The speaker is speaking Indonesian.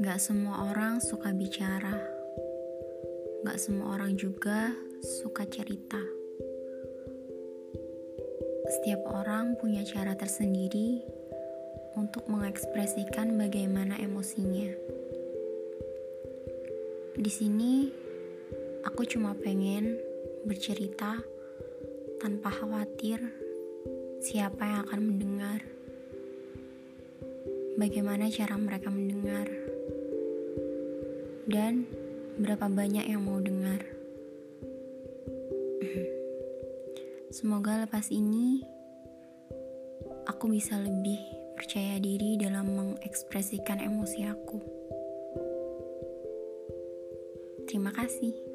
Gak semua orang suka bicara, gak semua orang juga suka cerita. Setiap orang punya cara tersendiri untuk mengekspresikan bagaimana emosinya. Di sini, aku cuma pengen bercerita tanpa khawatir siapa yang akan mendengar bagaimana cara mereka mendengar, dan berapa banyak yang mau dengar. Semoga lepas ini aku bisa lebih percaya diri dalam mengekspresikan emosi aku. Terima kasih.